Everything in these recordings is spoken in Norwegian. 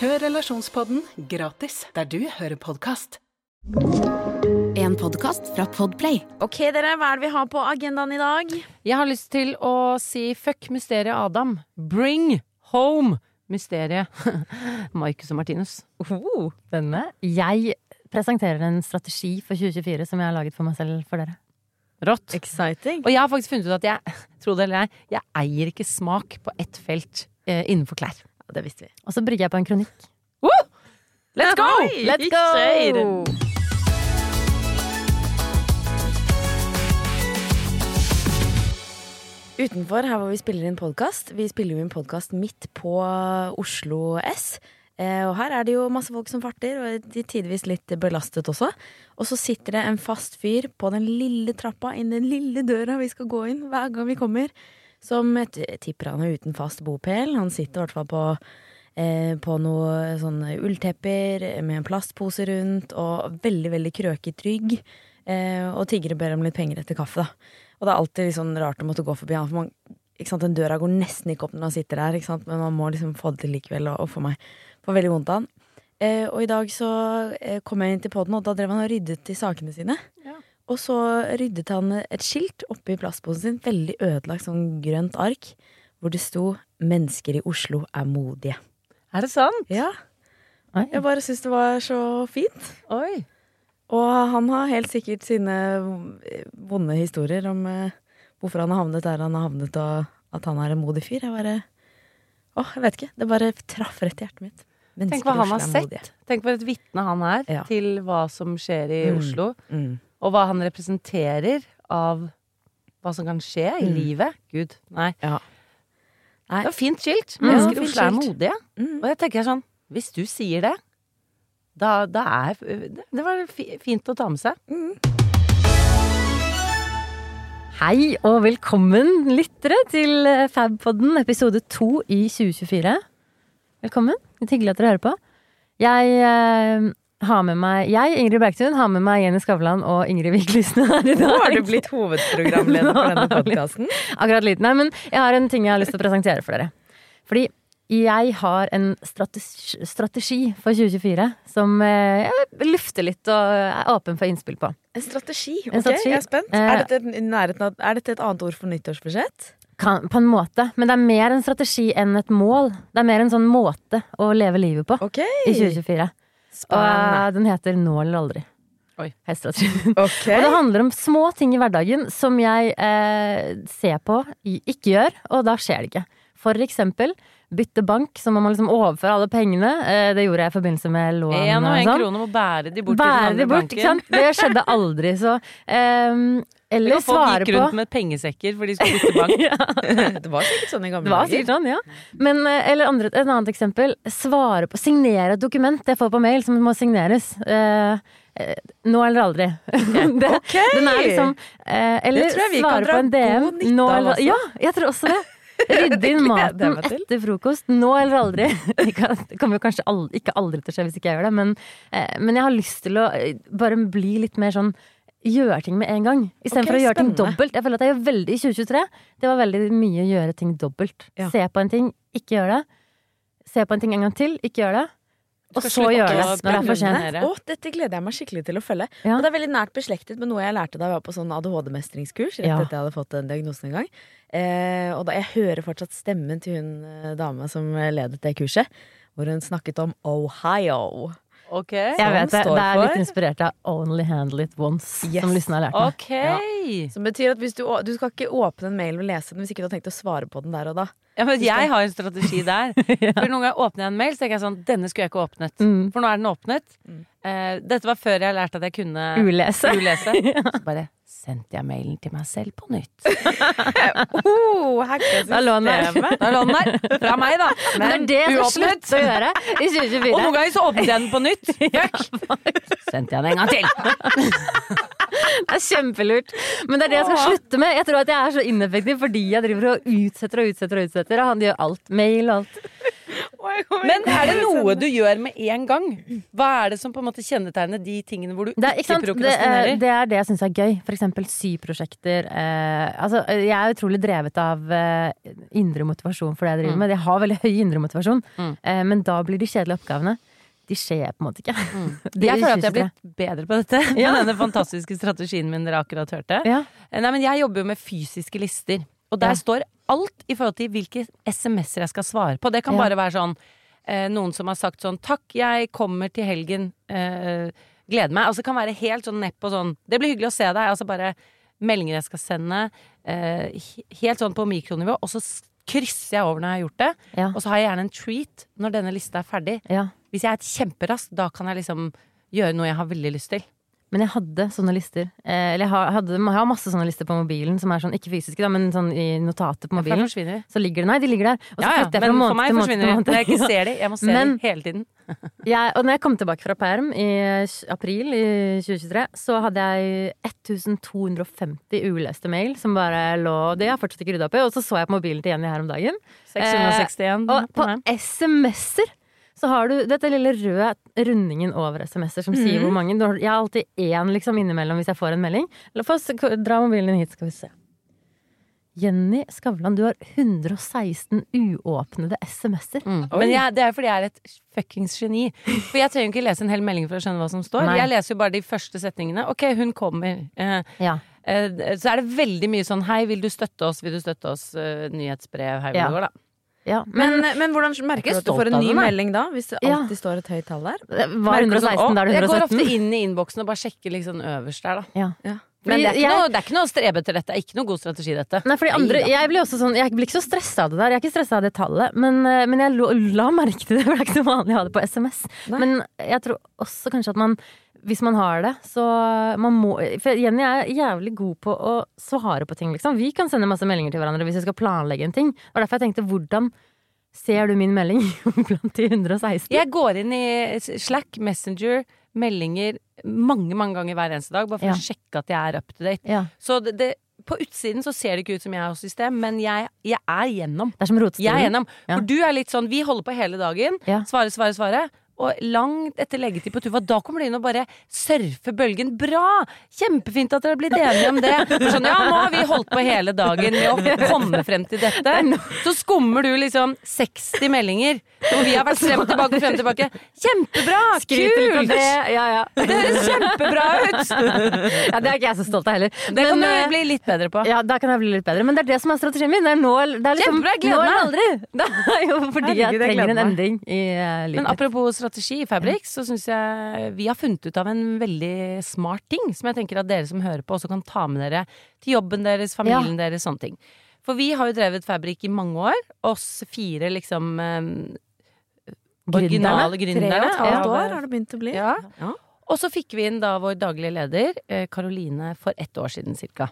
Hør Relasjonspodden gratis der du hører podkast. En podkast fra Podplay. Ok, dere, hva er det vi har på agendaen i dag? Jeg har lyst til å si fuck mysteriet Adam. Bring home mysteriet Marcus og Martinus. Oh. Denne. Jeg presenterer en strategi for 2024 som jeg har laget for meg selv for dere. Rått. Exciting. Og jeg har faktisk funnet ut at jeg, tro det eller ei, jeg eier ikke smak på ett felt eh, innenfor klær. Ja, det visste vi. Og så brygger jeg på en kronikk. Let's go! Oi, Let's go! Utenfor her hvor vi spiller inn podkast. Vi spiller jo inn podkast midt på Oslo S. Eh, og her er det jo masse folk som farter, og de tidvis litt belastet også. Og så sitter det en fast fyr på den lille trappa inn den lille døra vi skal gå inn hver gang vi kommer. Som jeg tipper han er uten fast bopel. Han sitter i hvert fall på, eh, på noe sånne ulltepper med en plastpose rundt, og veldig, veldig krøket rygg. Eh, og tigger og ber om litt penger etter kaffe, da. Og det er alltid litt sånn rart å måtte gå forbi han, for man, sant, den døra går nesten ikke opp når han sitter der, sant, men man må liksom få det til likevel, og, og for meg får veldig vondt av han. Eh, og i dag så eh, kom jeg inn til poden, og da drev han og ryddet i sakene sine. Og så ryddet han et skilt oppi plastposen sin, veldig ødelagt sånn grønt ark, hvor det sto 'Mennesker i Oslo er modige'. Er det sant? Ja, Oi. jeg bare syns det var så fint. Oi. Og han har helt sikkert sine eh, vonde historier om eh, hvorfor han har havnet der han har havnet, og at han er en modig fyr. Jeg bare Åh, jeg vet ikke. Det bare traff rett i hjertet mitt. Mennesker Tenk hva han har sett. modige. Tenk hva et vitne han er Ja. til hva som skjer i Mm. Oslo. Mm. Og hva han representerer av hva som kan skje i Mm. livet. Gud, nei. Ja. Nei. Det var fint skilt. Mm, Mennesker i Oslo er modige. Mm. Og jeg tenker sånn, hvis du sier det, da, da er det- var fint å ta med seg. Hei og velkommen, lyttere, til eh, Fabpodden episode to i 2024. Velkommen. Litt hyggelig at dere hører på. Jeg eh, har med meg Jeg, Ingrid Bergtun, har med meg Jenny Skavlan og Ingrid Wiklisen her i dag. Nå har du blitt hovedprogramleder for denne podkasten. Akkurat litt. Nei, men jeg har en ting jeg har lyst til å presentere for dere. Fordi jeg har en strategi, strategi for 2024 som eh, jeg lufter litt og er åpen for innspill på. En strategi. En Ok, strategi. jeg er spent. Eh, Er dette, er dette et annet ord for nyttårsbudsjett? Kan, på en måte. Men det er mer en strategi enn et mål. Det er mer en sånn måte å leve livet på okay. i 2024. Og eh, den heter Nå eller aldri. Oi. Okay. Og det handler om små ting i hverdagen som jeg eh, ser på, ikke gjør, og da skjer det ikke. For eksempel bytte bank, så må man liksom overføre alle pengene. Eh, det gjorde jeg i forbindelse med lån. En og en sånn. krone må bære de bort Bære til de den andre bort, ikke banken. Det skjedde aldri, så um, eller svare på folk gikk rundt med pengesekker for de skulle bytte bank. det var sikkert sånn i gamle sikkert sånn, ja. Men, eh, eller andre, et annet eksempel. Svare på, signere et dokument jeg får på mail som må signeres. Uh, nå eller aldri. det, Ok! Den er liksom uh, Eller svare på en DM. god nytte Nå eller, ja, jeg tror også det. Rydde inn maten etter frokost. Nå eller aldri. Det kommer jo kanskje aldri, ikke aldri til å skje hvis ikke jeg gjør det, men, eh, men jeg har lyst til å eh, bare bli litt mer sånn Gjøre ting med en gang, istedenfor for å gjøre ting dobbelt. Jeg føler at jeg gjør veldig i 2023. Det var veldig mye å gjøre ting dobbelt. Ja. Se på en ting, ikke gjøre det. Se på en ting en gang til, ikke gjøre det. Og så gjøre det når det er for sent. Å, dette gleder jeg meg skikkelig til å følge. Ja. Og det er veldig nært beslektet med noe jeg lærte da jeg var på sånn ADHD-mestringskurs. Rett Ja. etter jeg hadde fått den diagnosen en gang. Eh, og da jeg hører fortsatt stemmen til hun eh, dama som ledet det kurset, hvor hun snakket om Ohio. Ok. Jeg vet det. Det er litt for- inspirert av Only Handle It Once, Yes. som Lysne har lært meg. Ok. Som betyr at hvis du, du skal ikke åpne en mail og lese den hvis ikke du har tenkt å svare på den der og da. Ja, men jeg har en strategi der. For noen ganger åpner jeg en mail, så tenker jeg sånn Denne skulle jeg ikke åpnet. Mm. For nå er den åpnet. Eh, dette var før jeg lærte at jeg kunne Ulese. ulese. Så bare sendte jeg mailen til meg selv på nytt. Oh, hacka Da lå den der. Da lå den der. Fra meg, da. Men det er det som slutter å gjøre i 2024. Og noen ganger så åpnet jeg den på nytt. ja, Sendte jeg den en gang til. Det er kjempelurt. Men det er det jeg skal slutte med. Jeg tror at jeg er så ineffektiv fordi jeg driver og utsetter og utsetter og utsetter. Og han gjør alt. Mail og alt. Men er det noe du gjør med en gang? Hva er det som på en måte kjennetegner de tingene hvor du Det er, ikke, ikke prokrastinerer? Det, er, det er det jeg syns er gøy. For eksempel syprosjekter. Eh, altså, jeg er utrolig drevet av eh, indre motivasjon for det jeg driver Mm. med. Jeg har veldig høy indre motivasjon, Mm. eh, men da blir de kjedelige oppgavene De skjer på en måte ikke. Mm. Jeg er føler at jeg har blitt bedre på dette. Ja. Med denne fantastiske strategien min dere akkurat hørte. Ja. Nei, men jeg jobber jo med fysiske lister. Og der Ja. står alt i forhold til hvilke SMS-er jeg skal svare på. Det kan Ja. bare være sånn eh, noen som har sagt sånn 'takk, jeg kommer til helgen', eh, gleder meg. Altså det kan være helt sånn nepp og sånn 'det blir hyggelig å se deg'. Altså bare meldinger jeg skal sende. Eh, helt sånn på mikronivå. Og så krysser jeg over når jeg har gjort det. Ja. Og så har jeg gjerne en treat når denne lista er ferdig. ja. Hvis jeg er kjemperask, da kan jeg liksom gjøre noe jeg har veldig lyst til. Men jeg hadde sånne lister. Eh, eller jeg har, hadde, jeg har masse sånne lister på mobilen som er sånn, ikke fysiske, da, men sånn i notater på For mobilen. forsvinner de. Så ligger det Nei, de ligger der. Og så Ja, ja, jeg men fra måned for meg forsvinner de. Når jeg ikke ser de. Jeg må se Men- de hele tiden. Jeg, og når jeg kom tilbake fra perm i april i 2023, så hadde jeg 1250 uleste mail som bare lå Det har jeg fortsatt ikke rydda opp i. Og så så jeg på mobilen til Jenny her om dagen. 661. Og på på. SMS-er så har du dette lille røde rundingen over SMS-er som sier hvor mange. Du har- Jeg har alltid én liksom innimellom hvis jeg får en melding. La oss dra mobilen din hit, skal vi se. Jenny Skavlan, du har 116 uåpnede SMS-er. Men jeg, det er fordi jeg er et fuckings geni. For jeg trenger jo ikke lese en hel melding for å skjønne hva som står. Nei. Jeg leser jo bare de første setningene. Ok, hun kommer. Eh, Ja. eh, så er det veldig mye sånn Hei, vil du støtte oss? Vil du støtte oss? Eh, nyhetsbrev. Hei, hvor Ja. det går, da. Ja. Men, men hvordan merkes du for du får en ny melding da? Hvis det Ja. alltid står et høyt tall der? Det var Merker du sånn, 116, da er det «Å, Jeg går ofte inn i innboksen og bare sjekker liksom øverst der, da. Ja. Ja. Men det er, noe, det er ikke noe å strebe etter dette. Det er ikke noe god strategi, dette. Nei, andre, jeg blir sånn Jeg blir ikke så stressa av det der. Jeg er ikke stressa av det tallet, men, eh, men jeg la merke til det. For det er ikke så vanlig å ha det på SMS. Nei. Men jeg tror også kanskje at man hvis man har det, så man må For Jenny er jævlig god på å svare på ting, liksom. Vi kan sende masse meldinger til hverandre hvis vi skal planlegge en ting. Og derfor jeg tenkte hvordan ser du min melding blant de 116? Jeg går inn i Slack, Messenger, meldinger mange, mange ganger hver eneste dag, bare for Ja. å sjekke at jeg er up to date. Ja. Så det, det, på utsiden så ser det ikke ut som jeg har system, men jeg, jeg er gjennom. Det er som Jeg er gjennom. Ja. For du er litt sånn, vi holder på hele dagen. Ja. Svare, svare, svare. Og langt etter leggetid på Tuva, da kommer du inn og bare surfer bølgen. Bra! Kjempefint at dere har blitt enige om det. Sånn, ja, nå har vi holdt på hele dagen med å komme frem til dette. Så skummer du liksom 60 meldinger, og vi har vært frem og tilbake og frem og tilbake. Kjempebra! Kult! det. Ja, ja. Det høres kjempebra ut! ja, det er ikke jeg så stolt av heller. Det kan Men, eh, du bli litt bedre på. Ja, da kan jeg bli litt bedre. Men det er det som er strategien min. Det er nå, det er liksom, Kjempebra, gleder meg. aldri. Det er jo fordi Herregud, jeg trenger en endring i uh, livet Men apropos strategi i Fabrik, så syns jeg vi har funnet ut av en veldig smart ting som jeg tenker at dere som hører på, også kan ta med dere til jobben deres, familien deres, sånne ting. For vi har jo drevet Fabrik i mange år. Oss fire liksom eh, gründerne. Tre og et halvt år har det begynt å bli. Ja. Ja. Og så fikk vi inn da vår daglige leder, eh, Karoline, for ett år siden cirka.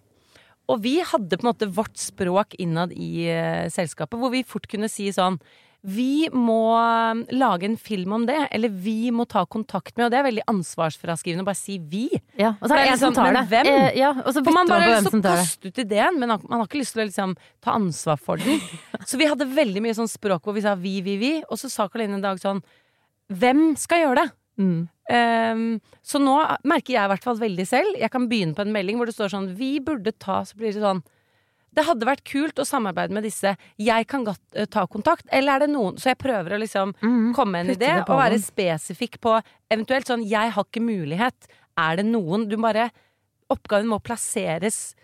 Og vi hadde på en måte vårt språk innad i uh, selskapet, hvor vi fort kunne si sånn vi må eh, lage en film om det, eller vi må ta kontakt med Og det er veldig ansvarsfraskrivende å bare si 'vi'. Ja, og så er det en som liksom, tar det. hvem? Eh, ja, og så For man bare man på hvem kaste ut ideen, men man har ikke lyst til å liksom ta ansvar for den. Så vi hadde veldig mye sånn språk hvor vi sa 'vi, vi, vi', og så sa Karoline en dag sånn 'Hvem skal gjøre det?' Mm. Um, så nå merker jeg i hvert fall veldig selv. Jeg kan begynne på en melding hvor det står sånn Vi burde ta Så blir det sånn Det hadde vært kult å samarbeide med disse. Jeg kan godt uh, ta kontakt. Eller er det noen Så jeg prøver å liksom Mhm. komme med en idé og være spesifikk på eventuelt sånn Jeg har ikke mulighet. Er det noen Du bare Oppgaven må plasseres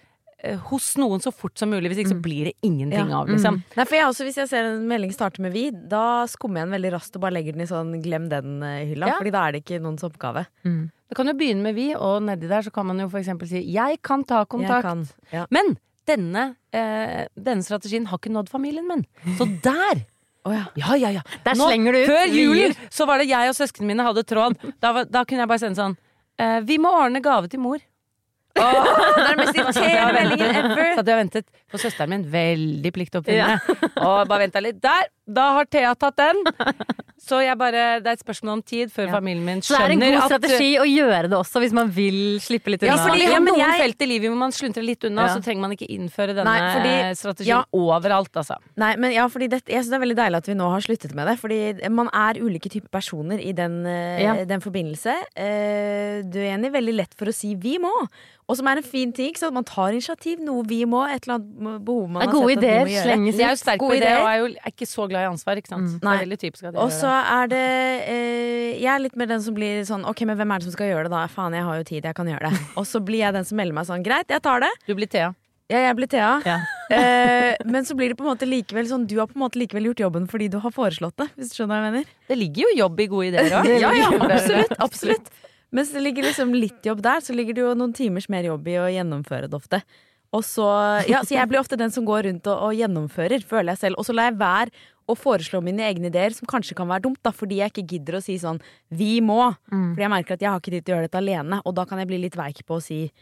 eh, hos noen så fort som mulig. Hvis ikke så blir det ingenting Ja. av, liksom. Nei, for jeg også, Hvis jeg ser en melding starte med 'vi', da skummer jeg den veldig raskt og bare legger den i sånn 'glem den'-hylla. Ja. Fordi da er det ikke noens oppgave. Mm. Det kan jo begynne med vi, og nedi der så kan man jo eksempel si 'jeg kan ta kontakt'. kan. Ja. Men denne, eh, denne strategien har ikke nådd familien min. Så der! Ja, ja, ja. Der Nå, slenger du ut Før julen så var det jeg og søsknene mine hadde tråd. Da, var- da kunne jeg bare sende sånn eh, Vi må ordne gave til mor. Det er den mest irriterende meldingen ever. Så hadde jeg ventet på søsteren min. Veldig pliktoppfyllende. Og bare venta litt. Der! Da har Thea tatt den! Så jeg bare, det er et spørsmål om tid før familien min skjønner Så det er en god at strategi å gjøre det også, hvis man vil slippe litt ja, unna. fordi Ja, Vi har noen jeg- felt i livet hvor man sluntrer litt unna, Ja. så trenger man ikke innføre denne Nei, fordi- strategien ja. overalt, altså. Nei, men ja, fordi det, jeg synes det er veldig deilig at vi nå har sluttet med det. Fordi man er ulike typer personer i den, eh, Ja. den forbindelse. Eh, du er enig, veldig lett for å si 'vi må'. Og som er en fin ting. Så at man tar initiativ. Noe vi må. Et eller annet behov man er har sett sett at vi må gjøre. slenges De er jo ut. sterke på Gode det, ideer. og er jo er ikke så glad i ansvar, ikke sant. Det Nei. er veldig typisk at de Og så er det eh, Jeg er litt mer den som blir sånn Ok, men hvem er det som skal gjøre det da? Faen, jeg har jo tid, jeg kan gjøre det. Og så blir jeg den som melder meg sånn Greit, jeg tar det. Du blir Thea. Ja, jeg blir Thea. Ja. Eh, men så blir det på en måte likevel sånn Du har på en måte likevel gjort jobben fordi du har foreslått det. Hvis du skjønner hva jeg mener? Det ligger jo jobb i gode ideer òg. Ja, ja, absolutt, absolutt. Mens det ligger liksom litt jobb der, så ligger det jo noen timers mer jobb i å gjennomføre det ofte. Og så, ja, så jeg blir ofte den som går rundt og, og gjennomfører, føler jeg selv. Og så lar jeg være å foreslå mine egne ideer, som kanskje kan være dumt, da, fordi jeg ikke gidder å si sånn 'vi må'. Fordi jeg merker at jeg har ikke tid til å gjøre dette alene, og da kan jeg bli litt veik på å si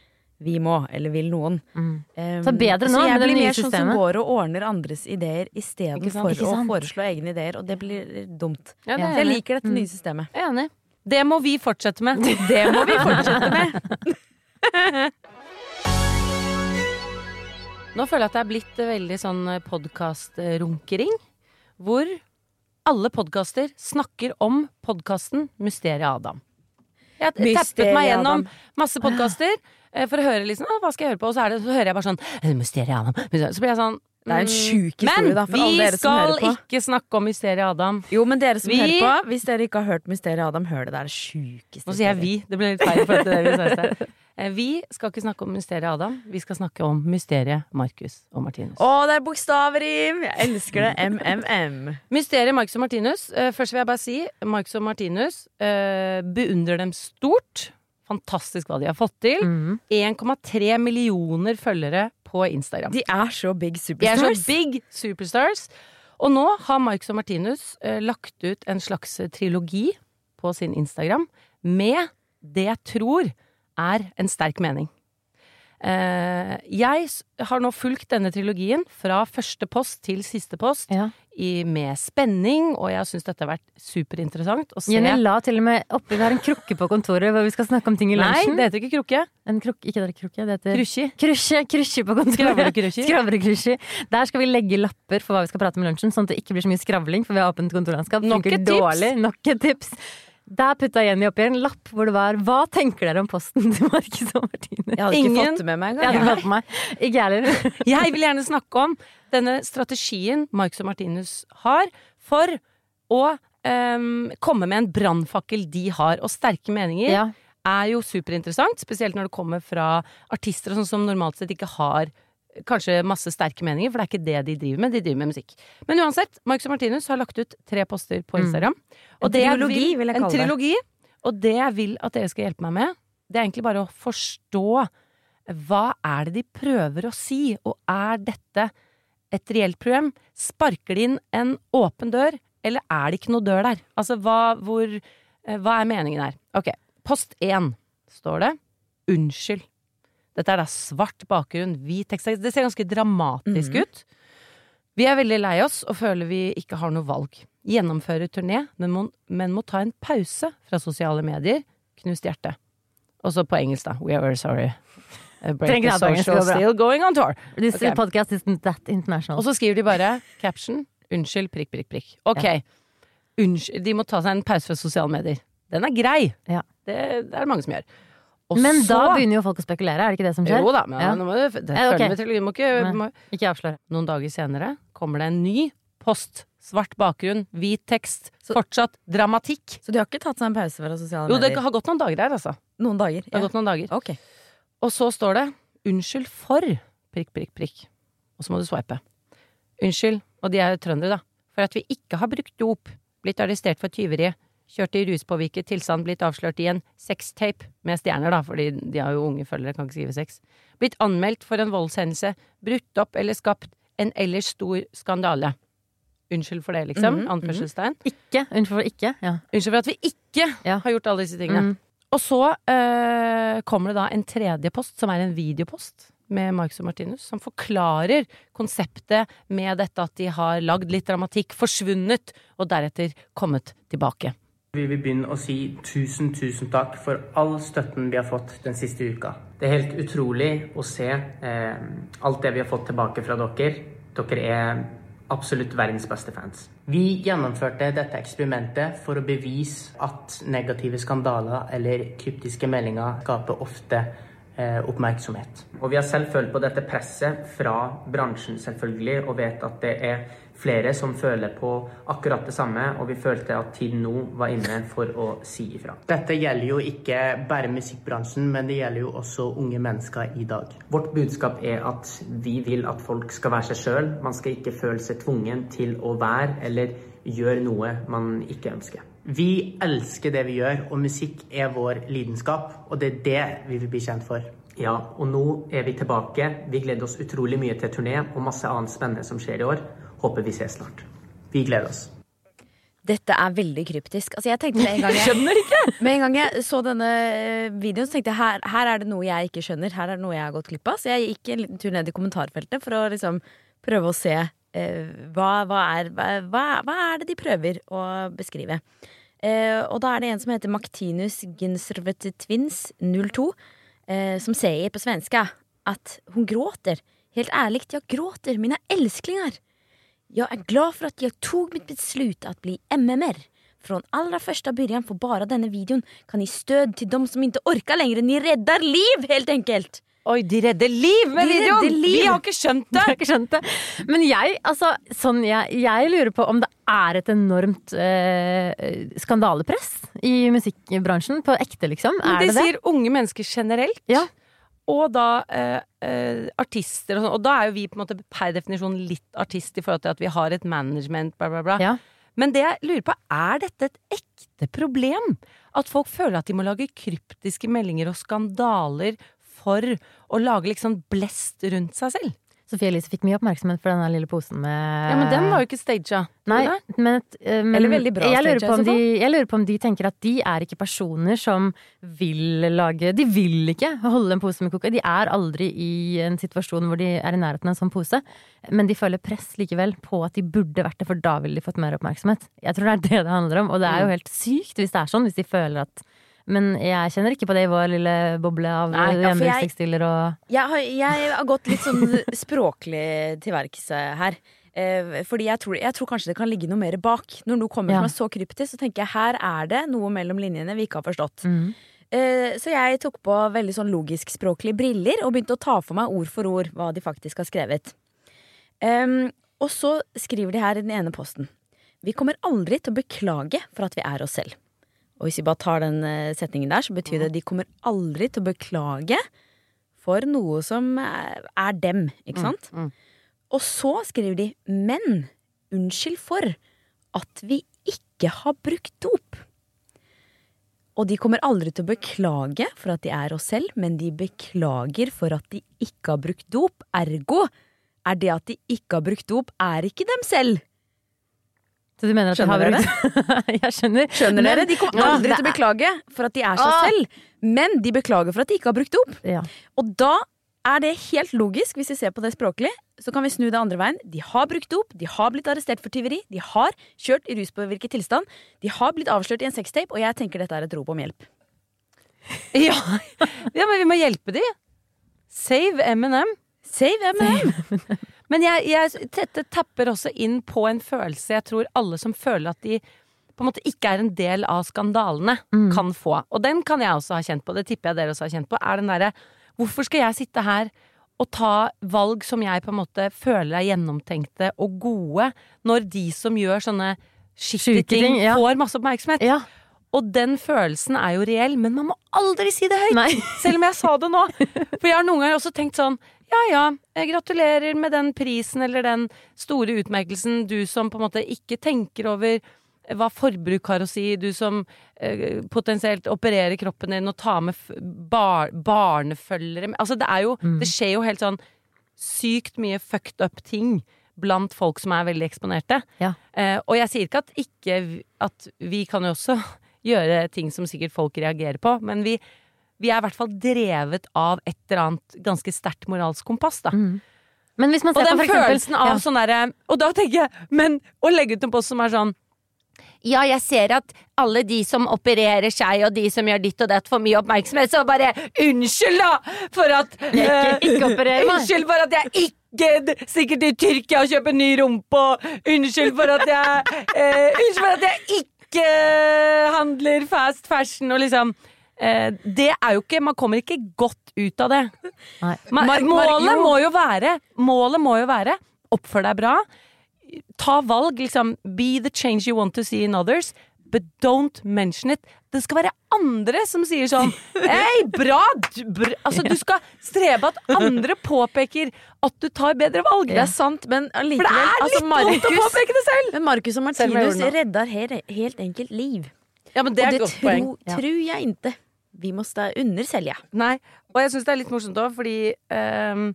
'vi må', eller 'vil noen'. Um, Så bedre nå så jeg med det blir nye mer sånn som går og ordner andres ideer istedenfor å foreslå egne ideer, og det blir dumt. Ja, det Så jeg liker dette nye systemet. Jeg er enig. Det må vi fortsette med. Det må vi fortsette med. Nå føler jeg at det er blitt veldig sånn podkastrunkering. Hvor alle podkaster snakker om podkasten Mysteriet Adam. Jeg har tappet meg gjennom masse podkaster for å høre liksom, hva skal jeg høre på, og så, er det, så hører jeg bare sånn «Eh, Mysteriet Adam. Så blir jeg sånn Det er en mm, sjuk historie, da, for Men alle vi dere som skal hører på. ikke snakke om Mysteriet Adam. Jo, men dere som Vi- hører på, hvis dere ikke har hørt Mysteriet Adam, hør det. Det er det sjukeste. Nå sier jeg vi. Det ble litt feil for det vi sa i sted. Eh, Vi skal ikke snakke om mysteriet Adam, vi skal snakke om mysteriet Marcus og Martinus. Å, det er bokstavrim! Jeg elsker det. MMM. Mysteriet Marcus og Martinus. eh, først vil jeg bare si Marcus og Martinus eh, beundrer dem stort. Fantastisk hva de har fått til. Mm. 1,3 millioner følgere på Instagram. De er så big superstars. De er så big superstars. Og nå har Marcus og Martinus lagt ut en slags trilogi på sin Instagram med det jeg tror er en sterk mening. Eh, jeg har nå fulgt denne trilogien fra første post til siste post Ja. i, med spenning, og jeg syns dette har vært superinteressant å se. Jenny la til og med oppi Vi har en krukke på kontoret hvor vi skal snakke om ting i lunsjen. Nei, det heter ikke krukke. En krukke, ikke det krukke, det heter Krusji. Krusje, krusje på kontoret. Skravlekrusjer. Der skal vi legge lapper for hva vi skal prate om i lunsjen, sånn at det ikke blir så mye skravling, for vi har åpent kontorlandskap. Nok et tips. Nok et tips. Der putta Jenny oppi en lapp hvor det var 'Hva tenker dere om posten til Marcus og Martine?' Jeg hadde Ingen- ikke fått det med meg Jeg hadde engang. fått meg. Ikke jeg heller. Jeg vil gjerne snakke om denne strategien Marcus og Martinus har for å um, komme med en brannfakkel de har. Og sterke meninger Ja. er jo superinteressant, spesielt når det kommer fra artister og sånn som normalt sett ikke har kanskje masse sterke meninger, for det er ikke det de driver med. De driver med musikk. Men uansett, Marcus og Martinus har lagt ut tre poster på Instagram. En det jeg trilogi, vil jeg en kalle det. trilogi. Og det jeg vil at dere skal hjelpe meg med, det er egentlig bare å forstå hva er det de prøver å si, og er dette et reelt problem? Sparker de inn en åpen dør, eller er det ikke noe dør der? Altså, hva, hvor, eh, hva er meningen her? Ok, post én står det unnskyld. Dette er da svart bakgrunn, hvit tekst. Det ser ganske dramatisk Mhm. ut. Vi er veldig lei oss og føler vi ikke har noe valg. Gjennomføre turné, men må, men må ta en pause fra sosiale medier. Knust hjerte. Og så på engelsk, da. We are very sorry. Break the social, still going on tour. This okay. podcast isn't that international. Og så skriver de bare caption unnskyld, prikk, prikk, prikk. Ok. Unnskyld, de må ta seg en pause fra sosiale medier. Den er grei. Ja. Det, det er det mange som gjør. Og Men da begynner jo folk å spekulere, er det ikke det som skjer? Jo da, men Ja. nå må du det, Ja, ok. med til, du må ikke, må, Ikke avsløre. Noen dager senere kommer det en ny post. Svart bakgrunn, hvit tekst. Fortsatt dramatikk. Så de har ikke tatt seg en pause fra sosiale medier? Jo, det medier? har gått noen dager her, altså. Noen dager. Det har Ja. gått noen dager. Ok. Og så står det 'unnskyld for' prikk, prikk, prikk. Og så må du swipe. Unnskyld, og de er jo trøndere, da, for at vi ikke har brukt dop, blitt arrestert for tyveri, kjørt i ruspåvirket tilstand, blitt avslørt i en sextape med stjerner, da, fordi de har jo unge følgere, kan ikke skrive sex. Blitt anmeldt for en voldshendelse, brutt opp eller skapt en ellers stor skandale. Unnskyld for det, liksom. Mhm, Anførselstegn. Ikke. Unnskyld for ikke. Ja. Unnskyld for at vi ikke Ja. har gjort alle disse tingene. Mm. Og så øh, kommer det da en tredje post, som er en videopost med Marcus og Martinus, som forklarer konseptet med dette at de har lagd litt dramatikk, forsvunnet, og deretter kommet tilbake. Vi vil begynne å si tusen, tusen takk for all støtten vi har fått den siste uka. Det er helt utrolig å se eh, alt det vi har fått tilbake fra dere. Dere er absolutt verdens beste fans. Vi gjennomførte dette eksperimentet for å bevise at negative skandaler eller kryptiske meldinger skaper ofte eh, oppmerksomhet. Og vi har selv følt på dette presset fra bransjen selvfølgelig, og vet at det er flere som føler på akkurat det samme, og vi følte at tiden nå var inne for å si ifra. Dette gjelder jo ikke bare musikkbransjen, men det gjelder jo også unge mennesker i dag. Vårt budskap er at vi vil at folk skal være seg sjøl. Man skal ikke føle seg tvungen til å være eller gjøre noe man ikke ønsker. Vi elsker det vi gjør, og musikk er vår lidenskap, og det er det vi vil bli kjent for. Ja, og nå er vi tilbake. Vi gleder oss utrolig mye til turné og masse annet spennende som skjer i år. Håper vi ses snart. Vi gleder oss. Dette er veldig kryptisk. Altså, jeg tenkte med en gang jeg, skjønner ikke! Med en gang jeg så denne eh, videoen, så tenkte jeg her, her er det noe jeg ikke skjønner. Her er det noe jeg har gått glipp av. Så jeg gikk en liten tur ned i kommentarfeltet for å liksom prøve å se eh, hva, hva, er, hva, hva er det de prøver å beskrive. Eh, og da er det en som heter Maktinus Ginservete Twins 02, eh, som sier på svenska at hun gråter. Helt ærlig, jeg gråter, Mine älsklingar. Jag är glad för att jag tog mitt beslut att bli MMR. Från allra första början for bara denne videon kan ni stöd til dem som ikke orker lenger. Ni redder liv helt enkelt! Oi, de redder liv med De videoen! liv! Vi har ikke skjønt Jeg det! har ikke skjønt det. Men jeg, altså, sånn, jeg, jeg lurer på om det er et enormt eh, skandalepress i musikkbransjen. På ekte, liksom. Men Er de det det? sier unge mennesker generelt. Ja. Og da eh, eh, artister og sånn. Og da er jo vi på en måte per definisjon litt artist i forhold til at vi har et management, bla, bla, bla. Ja. Men det jeg lurer på, er dette et ekte problem? At folk føler at de må lage kryptiske meldinger og skandaler for å lage liksom blest rundt seg selv? Sofie Elise fikk mye oppmerksomhet for den lille posen med Ja, men den var jo ikke staged. Nei, men, eh, men Eller veldig bra jeg, lurer stage, på om de, jeg lurer på om de tenker at de er ikke personer som vil lage De vil ikke holde en pose med kokain. De er aldri i en situasjon hvor de er i nærheten av en sånn pose. Men de føler press likevel på at de burde vært det, for da ville de fått mer oppmerksomhet. Jeg tror det er det det handler om, og det er Mm. jo helt sykt hvis det er sånn. Hvis de føler at Men jeg kjenner ikke på det i vår lille boble av ja, hjemmestekstiler og Jeg har, jeg har gått litt sånn språklig til verks her. Eh, fordi jeg tror, jeg tror kanskje det kan ligge noe mer bak. Når noe kommer Ja. som er så kryptisk, så tenker jeg her er det noe mellom linjene vi ikke har forstått. Mm. Eh, Så jeg tok på veldig sånn logisk-språklige briller og begynte å ta for meg ord for ord hva de faktisk har skrevet. Um, og så skriver de her i den ene posten. Vi kommer aldri til å beklage for at vi er oss selv. Og hvis vi bare tar den eh, setningen der, så betyr det at de kommer aldri til å beklage for noe som er er dem, ikke sant? mm. Og så skriver de men unnskyld for at vi ikke har brukt dop. Og de kommer aldri til å beklage for at de er oss selv, men de beklager for at de ikke har brukt dop. Ergo er det at de ikke har brukt dop, er ikke dem selv. Så du mener at Skjønner de har brukt Jeg skjønner. Skjønner Men- dere? De kommer Ja, aldri det til å beklage for at de er seg Ah! selv, men de beklager for at de ikke har brukt opp Ja. Og da er det helt logisk, hvis vi ser på det språklig, så kan vi snu det andre veien. De har brukt dop, de har blitt arrestert for tyveri, de har kjørt i ruspåvirket tilstand, de har blitt avslørt i en sextape, og jeg tenker dette er et rop om hjelp. Ja. ja, men vi må hjelpe de. Save M&M. Save M&M! Men jeg, jeg, dette tapper også inn på en følelse jeg tror alle som føler at de på en måte ikke er en del av skandalene, kan få. Og den kan jeg også ha kjent på, det tipper jeg dere også har kjent på. Er den derre Hvorfor skal jeg sitte her og ta valg som jeg på en måte føler er gjennomtenkte og gode, når de som gjør sånne skitty ting, ting, ja. får masse oppmerksomhet? Ja. Og den følelsen er jo reell, men man må aldri si det høyt! Nei. Selv om jeg sa det nå. For jeg har noen ganger også tenkt sånn Ja ja, jeg gratulerer med den prisen eller den store utmerkelsen, du som på en måte ikke tenker over hva forbruk har å si, du som eh, potensielt opererer kroppen din og tar med bar barnefølgere Altså, det er jo Mm. Det skjer jo helt sånn sykt mye fucked up ting blant folk som er veldig eksponerte. Ja. Eh, og jeg sier ikke at ikke At vi kan jo også gjøre ting som sikkert folk reagerer på, men vi, vi er i hvert fall drevet av et eller annet ganske sterkt moralsk kompass, da. Mm. Men hvis man Og den eksempel- følelsen av ja. sånn derre Og da tenker jeg Men å legge ut en post som er sånn ja, jeg ser at alle de som opererer seg og de som gjør ditt og datt får mye oppmerksomhet, så bare unnskyld da for at Jeg ikke- eh, ikke opererer meg. Unnskyld for at jeg ikke stikker til Tyrkia og kjøper ny rumpe, og unnskyld for at jeg eh, Unnskyld for at jeg ikke handler fast fashion og liksom eh, Det er jo ikke Man kommer ikke godt ut av det. Nei. Målet må jo være Målet må jo være Oppfør deg bra Ta valg, liksom Be the change you want to see in others But don't mention it Det skal være andre som sier sånn Hei, bra, du, br Altså du skal strebe at andre påpeker At du tar bedre valg Det er sant, men For det allikevel er litt altså, vondt å påpeke det selv Men Markus og Martinus redder her, helt, enkelt liv. Ja, men det og er det et godt tro, poeng Ja. tror jeg ikke vi må undersälja. Nei, og jeg syns det er litt morsomt òg, fordi ehm,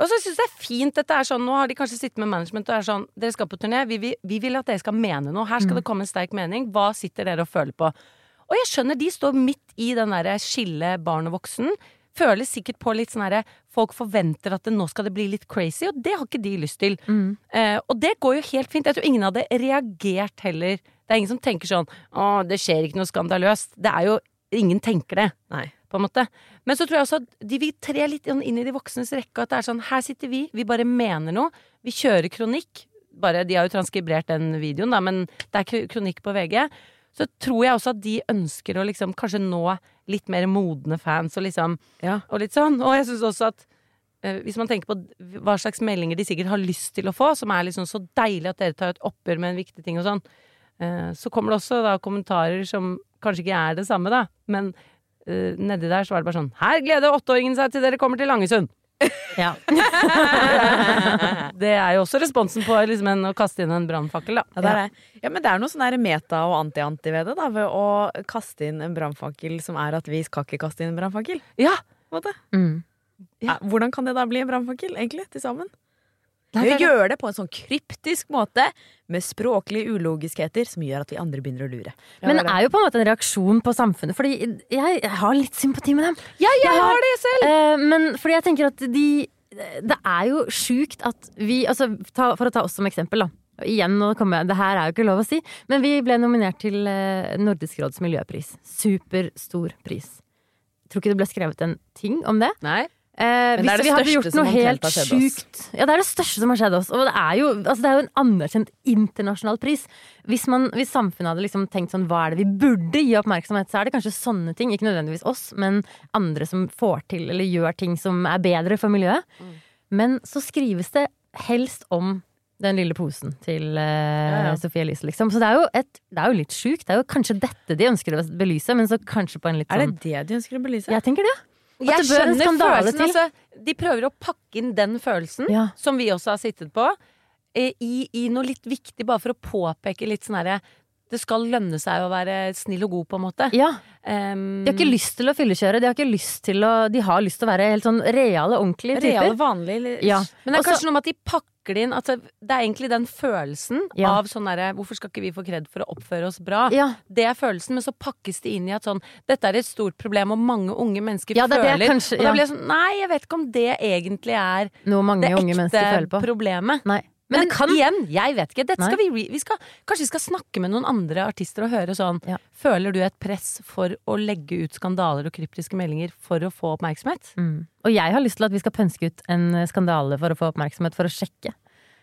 Og så syns jeg det er fint dette er sånn Nå har de kanskje sittet med management og er sånn Dere skal på turné, vi, vi, vi vil at dere skal mene noe. Her skal det komme en sterk mening. Hva sitter dere og føler på? Og jeg skjønner, de står midt i den derre skille barn og voksen. Føler sikkert på litt sånn herre Folk forventer at det, nå skal det bli litt crazy, og det har ikke de lyst til. Mm. Eh, og det går jo helt fint. Jeg tror ingen hadde reagert heller. Det er ingen som tenker sånn Å, det skjer ikke noe skandaløst. Det er jo Ingen tenker det Nei. På en måte. Men så tror jeg også at de vil tre litt inn i de voksnes rekke. At det er sånn, her sitter vi, vi bare mener noe. Vi kjører kronikk. Bare, de har jo transkribert den videoen, da, men det er kronikk på VG. Så tror jeg også at de ønsker å liksom kanskje nå litt mer modne fans og liksom Ja. Og litt sånn. Og jeg syns også at eh, hvis man tenker på hva slags meldinger de sikkert har lyst til å få, som er liksom så deilig at dere tar et oppgjør med en viktig ting og sånn, eh, så kommer det også da kommentarer som kanskje ikke er det samme, da, men uh, nedi der så var det bare sånn Her gleder åtteåringen seg til dere kommer til Langesund! Ja. det er jo også responsen på liksom en, å kaste inn en brannfakkel, da. Ja, det er det. Ja, men det er noe sånn meta og anti-anti ved det, da, ved å kaste inn en brannfakkel som er at vi skal ikke kaste inn en brannfakkel. Ja! Mm. Ja, hvordan kan det da bli en brannfakkel, egentlig, til sammen? Nei, Vi det er det. gjør det på en sånn kryptisk måte, med språklige ulogiskheter som gjør at vi andre begynner å lure. Men det er jo på en måte en reaksjon på samfunnet, fordi jeg, jeg har litt sympati med dem. Ja, jeg Jeg har- har det selv! Eh, men fordi jeg tenker at de Det er jo sjukt at vi altså, ta, For å ta oss som eksempel, da. Igjen, nå kommer jeg, det her er jo ikke lov å si, men vi ble nominert til eh, Nordisk råds miljøpris. Superstor pris. Tror ikke det ble skrevet en ting om det. Nei. Eh, det hvis det vi hadde gjort noe helt sjukt Ja, det er det største som har skjedd oss. Og det er jo, altså, det er jo en anerkjent internasjonal pris. Hvis, man, hvis samfunnet hadde liksom tenkt sånn hva er det vi burde gi oppmerksomhet, så er det kanskje sånne ting. Ikke nødvendigvis oss, men andre som får til eller gjør ting som er bedre for miljøet. Mm. Men så skrives det helst om den lille posen til uh, Ja, ja. Sophie Elise, liksom. Så det er, jo et, det er jo litt sjukt. Det er jo kanskje dette de ønsker å belyse, men så kanskje på en litt Er sånn det det de ønsker å belyse? Jeg tenker det. Jeg skjønner følelsen. Altså, de prøver å pakke inn den følelsen, Ja. som vi også har sittet på, eh, i, i noe litt viktig, bare for å påpeke litt sånn herre Det skal lønne seg å være snill og god, på en måte. Ja. Um, De har ikke lyst til å fyllekjøre, de har ikke lyst til å De har lyst til å være helt sånn reale, ordentlige typer. Reale, vanlige Ja. Men det er Også- kanskje noe med at de pakker det inn altså, Det er egentlig den følelsen Ja. av sånn derre Hvorfor skal ikke vi få kred for å oppføre oss bra? Ja. Det er følelsen, men så pakkes det inn i at sånn Dette er et stort problem, og mange unge mennesker Ja, det er det føler kanskje- Og da blir jeg sånn Nei, jeg vet ikke om det egentlig er det føler ekte på. problemet. Nei. Men, Men kan igjen, jeg vet ikke. Skal vi, vi skal, kanskje vi skal snakke med noen andre artister og høre sånn Ja. Føler du et press for å legge ut skandaler og kryptiske meldinger for å få oppmerksomhet? mm. Og jeg har lyst til at vi skal pønske ut en skandale for å få oppmerksomhet, for å sjekke.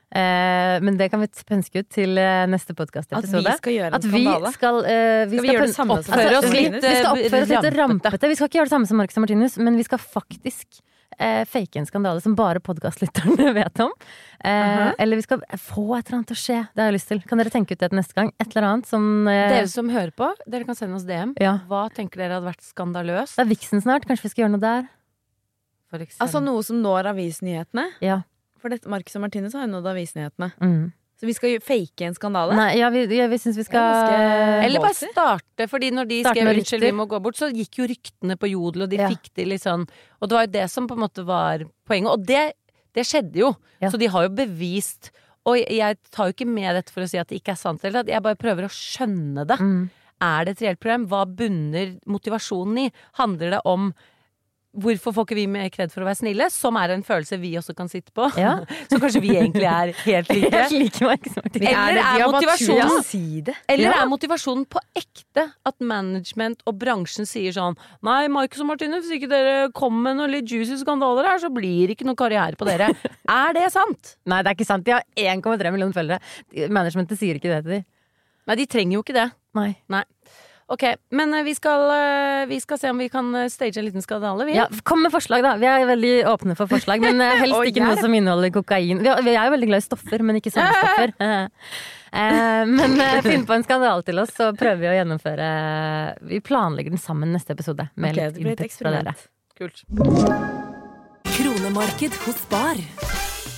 Eh, men det kan vi pønske ut til neste podkastepisode. At vi skal gjøre en At vi skandale? skal, eh, vi Skal vi gjøre det samme som Oppføre oss litt, vi skal eh, oppføre oss litt rampete. Vi skal ikke gjøre det samme som Marcus og Martinus, men vi skal faktisk eh, fake en skandale som bare podkastlytterne vet om. Eh, Eller vi skal få et eller annet til å skje. Det har jeg lyst til. Kan dere tenke ut det til neste gang? Et eller annet som eh, Dere som hører på, dere kan sende oss DM. Ja. Hva tenker dere hadde vært skandaløst? Det er Vixen snart. Kanskje vi skal gjøre noe der? For. Altså noe som når avisnyhetene. Ja. For dette, Marcus og Martinus har jo nådd avisnyhetene. Mm. Så vi skal fake en skandale? Nei, ja, vi, ja, vi syns vi skal Eller bare starte, fordi når de skrev 'unnskyld, vi må gå bort', så gikk jo ryktene på Jodel, og de Ja. fikk det litt sånn Og det var jo det som på en måte var poenget. Og det, det skjedde jo. Ja. Så de har jo bevist Og jeg tar jo ikke med dette for å si at det ikke er sant, eller at jeg bare prøver å skjønne det. Mm. Er det et reelt problem? Hva bunner motivasjonen i? Handler det om Hvorfor får ikke vi mer kred for å være snille? Som er en følelse vi også kan sitte på. Ja. Så kanskje vi egentlig er helt like. helt like. Eller er motivasjonen. Eller er motivasjonen på ekte at management og bransjen sier sånn Nei, Marcus og Martine, hvis ikke dere kommer med noen litt juicy skandaler her, så blir det ikke noe karriere på dere. er det sant? Nei, det er ikke sant. De har 1,3 millioner følgere. Managementet sier ikke det til dem. Nei, de trenger jo ikke det. Nei. Nei. Ok, men eh, vi skal, eh, vi skal se om vi kan eh, stage en liten skandale, vi. Ja, kom med forslag, da. Vi er veldig åpne for forslag. Men helst ikke noe som inneholder kokain. Vi er, jo veldig glad i stoffer, men ikke sånne stoffer. Eh, men finn på en skandale til oss, så prøver vi å gjennomføre Vi planlegger den sammen neste episode. Med Ok, litt det blir et input fra dere. eksperiment. Kult. Kronemarked hos Spar.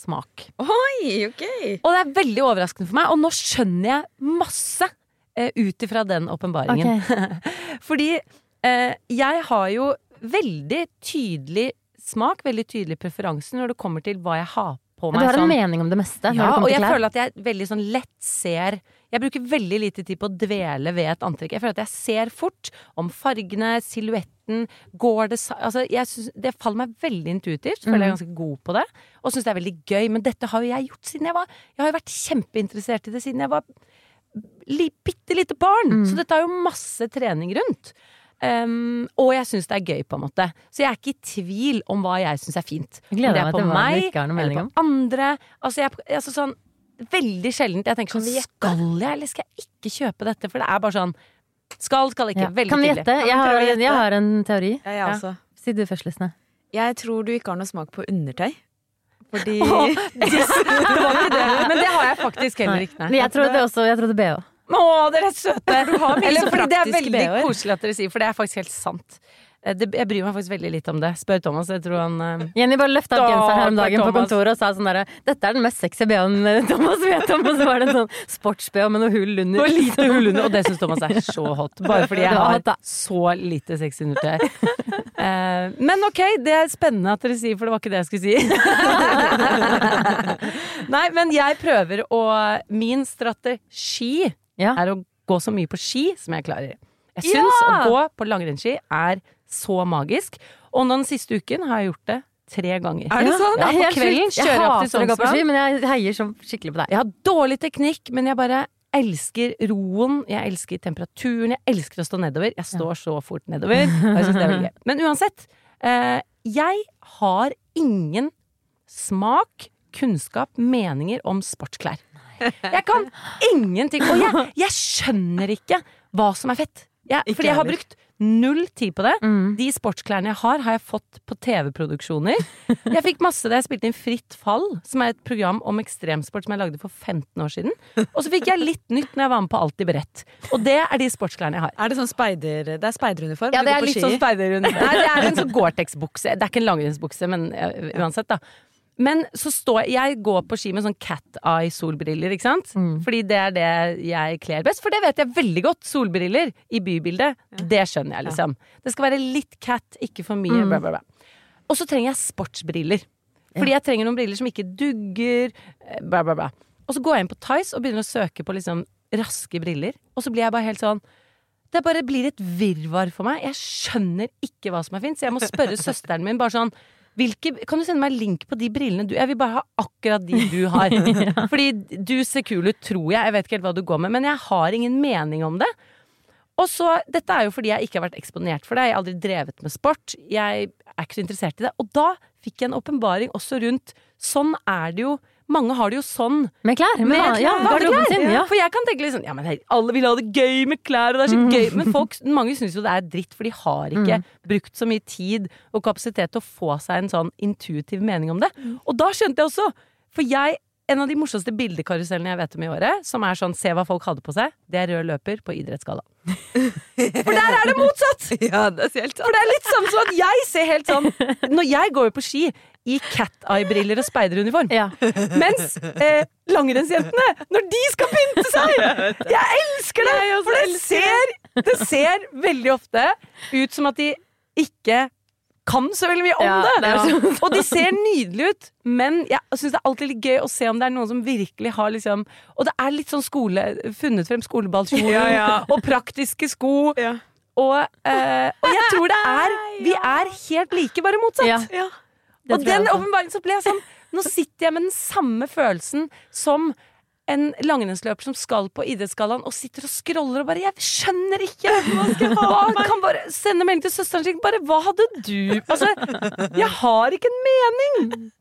smak. Oi, ok. Og det er veldig overraskende for meg, og nå skjønner jeg masse eh, ut ifra den åpenbaringen. Fordi eh, jeg har jo veldig tydelig smak, veldig tydelig preferanse når det kommer til hva jeg har på Men meg. du har en sånn- mening om det meste? ja, og jeg føler at jeg veldig sånn lett ser Jeg bruker veldig lite tid på å dvele ved et antrekk. Jeg føler at jeg ser fort om fargene, silhuetten, går det. Altså, jeg synes, det faller meg veldig intuitivt. Føler jeg er ganske god på det. Og syns det er veldig gøy. Men dette har jo jeg gjort siden jeg var Jeg har jo vært kjempeinteressert i det siden jeg var li, bitte lite barn. Mm. Så dette har jo masse trening rundt. Um, og jeg syns det er gøy, på en måte. Så jeg er ikke i tvil om hva jeg syns er fint. Jeg gleder Om det er meg på til meg noe eller mening på andre. Altså, jeg, altså sånn Veldig sjeldent jeg tenker sånn? Skal jeg, eller skal jeg ikke kjøpe dette? For det er bare sånn Skal, skal ikke. Ja. Veldig Kan vi tydelig. gjette? Jeg har, gjette? jeg har en teori. Ja, jeg Ja. Si du først, Lysne. Jeg tror du ikke har noe smak på undertøy. Fordi oh, yes, det var ikke det. Men det har jeg faktisk heller ikke. Men jeg trodde også, jeg trodde BH. Å, dere er søte! Eller, så fordi det er veldig koselig at dere sier, for det er faktisk helt sant. Eh, Det, jeg bryr meg faktisk veldig litt om det. Spør Thomas, jeg tror han eh, Jenny bare løfta opp genseren her om dagen på kontoret og sa sånn derre Dette er den mest sexy BH-en Thomas vet om. Og så var det en sånn sports-BH med noe hull under. Og lite hull under, og det syns Thomas er så hot. Bare fordi jeg har så lite sexy undertøy. Uh, men ok, det er spennende at dere sier, for det var ikke det jeg skulle si. Nei, men jeg prøver å Min strategi Ja. er å gå så mye på ski som jeg klarer. Jeg syns Ja! å gå på langrennsski er så magisk. Og nå den siste uken har jeg gjort det tre ganger. Er det sant? Ja, på kvelden kjører jeg opp til Sognsvann. men jeg heier så skikkelig på deg. Jeg har dårlig teknikk, men jeg bare elsker roen. Jeg elsker temperaturen. Jeg elsker å stå nedover. Jeg står så fort nedover. Og jeg det er veldig gøy. Men uansett. Eh, jeg har ingen smak, kunnskap, meninger om sportsklær. Jeg kan ingenting. Og jeg, jeg skjønner ikke hva som er fett. Ikke fordi jeg har brukt null tid på det. Mm. De sportsklærne jeg har, har jeg fått på TV-produksjoner. Jeg fikk masse da jeg spilte inn Fritt fall, som er et program om ekstremsport som jeg lagde for 15 år siden. Og så fikk jeg litt nytt når jeg var med på Alltid beredt. Og det er de sportsklærne jeg har. Er det sånn speider... Det er speideruniform? Ja, det er litt ski sånn speideruniform. Nei, det er en sånn Gore-Tex-bukse. Det er ikke en langrennsbukse, men eh, uansett, da. Men så står jeg går på ski med sånn cat eye-solbriller, ikke sant? Mm. Fordi det er det jeg kler best. For det vet jeg veldig godt. Solbriller i bybildet, det skjønner jeg, liksom. Det skal være litt cat, ikke for mye, Mm. bla, bla, bla. Og så trenger jeg sportsbriller. Fordi jeg trenger noen briller som ikke dugger, eh, bla, bla, bla. Og så går jeg inn på Tice og begynner å søke på liksom raske briller. Og så blir jeg bare helt sånn Det bare blir et virvar for meg. Jeg skjønner ikke hva som er fint, så jeg må spørre søsteren min bare sånn hvilke, kan du sende meg link på de brillene du Jeg vil bare ha akkurat de du har. Fordi du ser kul ut, tror jeg. Jeg vet ikke helt hva du går med, men jeg har ingen mening om det. Og så, Dette er jo fordi jeg ikke har vært eksponert for det. Jeg har aldri drevet med sport. Jeg er ikke så interessert i det. Og da fikk jeg en åpenbaring også rundt Sånn er det jo mange har det jo sånn. Med klær. Med, Med ja, garderoben sin. Ja. For jeg kan tenke sånn Ja, men hei, alle vil ha det gøy med klær, og det er så gøy. Men folk, mange syns jo det er dritt, for de har ikke brukt så mye tid og kapasitet til å få seg en sånn intuitiv mening om det. Og da skjønte jeg også, for jeg en av de morsomste bildekarusellene jeg vet om i året, som er sånn 'se hva folk hadde på seg', det er rød løper på idrettsgalla. For der er det motsatt! Ja, det er helt For det er litt sånn som at jeg ser helt sånn Når jeg går jo på ski i cat eye-briller og speideruniform, Ja. mens eh, langrennsjentene, når de skal pynte seg Jeg elsker det! For det ser, det ser veldig ofte ut som at de ikke kan så veldig mye om Ja, det. det sånn. Og de ser nydelige ut, men jeg syns det er alltid litt gøy å se om det er noen som virkelig har liksom Og det er litt sånn skole funnet frem skoleballkjoler og praktiske sko. Og, eh, og jeg tror det er Vi er helt like, bare motsatt. Ja. Og den åpenbaringen så ble jeg sånn Nå sitter jeg med den samme følelsen som en langrennsløper som skal på idrettsgallaen og sitter og scroller og bare 'Jeg skjønner ikke!' Hva? Kan bare sende melding til søsteren sin. Bare 'Hva hadde du?' Altså, jeg har ikke en mening!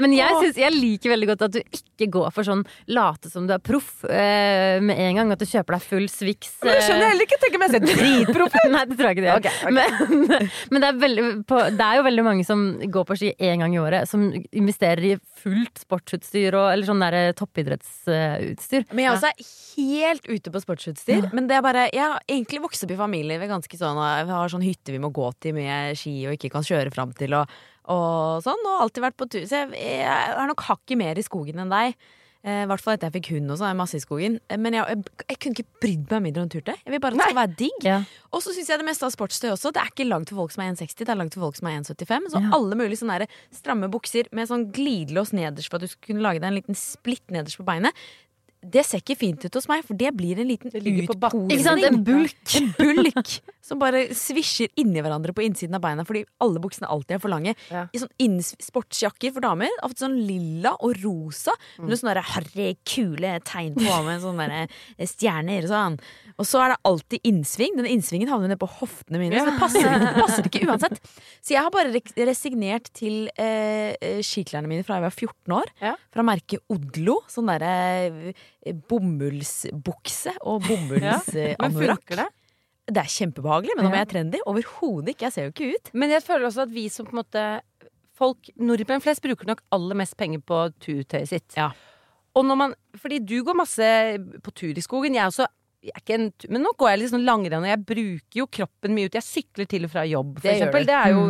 Men jeg, synes, jeg liker veldig godt at du ikke går for sånn late som du er proff eh, med en gang. At du kjøper deg full Swix. Men jeg skjønner heller ikke. Tenker meg selv dritproff ut. Nei, det tror jeg ikke det gjør. Men, men det, er veldig, på, det er jo veldig mange som går på ski én gang i året, som investerer i fullt sportsutstyr og, eller sånn der toppidrettsutstyr. Men jeg også er helt ute på sportsutstyr. Men det er bare, jeg har egentlig vokst opp i familie ved ganske sånn Vi har sånn hytte vi må gå til med ski og ikke kan kjøre fram til og, og sånn. Og alltid vært på tur. Så jeg, jeg er nok hakket mer i skogen enn deg. Eh, I hvert fall etter jeg fikk hund også, er masse i skogen. Eh, Men jeg, jeg, jeg kunne ikke brydd meg mindre om turte. Jeg vil bare at det skal være digg. Ja. Og så syns jeg det meste av sportstøy også. Det er ikke langt for folk som er 1,60, det er langt for folk som er 1,75. Så Ja. alle mulige sånne stramme bukser med sånn glidelås nederst for at du skal kunne lage deg en liten splitt nederst på beinet. Det ser ikke fint ut hos meg, for det blir en liten sant? En bulk. En bulk som bare svisjer inni hverandre på innsiden av beina fordi alle buksene alltid er for lange. Ja. I sånn sportsjakker for damer. Ofte sånn lilla og rosa. Mm. Med sånne der harry, kule tegn på med sånne eh, stjerner og sånn. Og så er det alltid innsving. Den innsvingen havner ned på hoftene mine. Så det passer, ikke- det passer ikke uansett. Så jeg har bare resignert til eh, eh, skiklærne mine fra jeg var 14 år. Ja. Fra merket Odlo. Sånn derre eh, bomullsbukse og Men bomullsanorakk. funker det? det er kjempebehagelig, men om jeg er trendy? Overhodet ikke. Jeg ser jo ikke ut. Men jeg føler også at vi som på en måte Folk, nordmenn flest, bruker nok aller mest penger på turtøyet sitt. Ja. Og når man Fordi du går masse på tur i skogen. Jeg også en, men nå går jeg litt sånn langrenn, og jeg bruker jo kroppen mye ut. Jeg sykler til og fra jobb, for Det eksempel. Det er jo,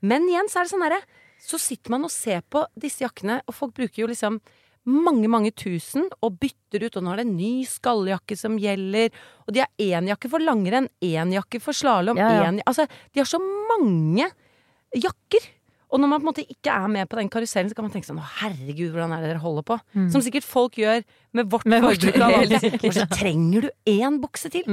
Men igjen så er det sånn herre Så sitter man og ser på disse jakkene, og folk bruker jo liksom mange, mange tusen og bytter ut. Og nå er det en ny skalljakke som gjelder. Og de har én jakke for langrenn, én jakke for slalåm, Ja, ja. Altså, de har så mange jakker. Og når man på en måte ikke er med på den karusellen, så kan man tenke sånn Å, herregud, hvordan er det dere holder på? Som sikkert folk gjør med vårt forbruk av. Og så trenger du én bukse til.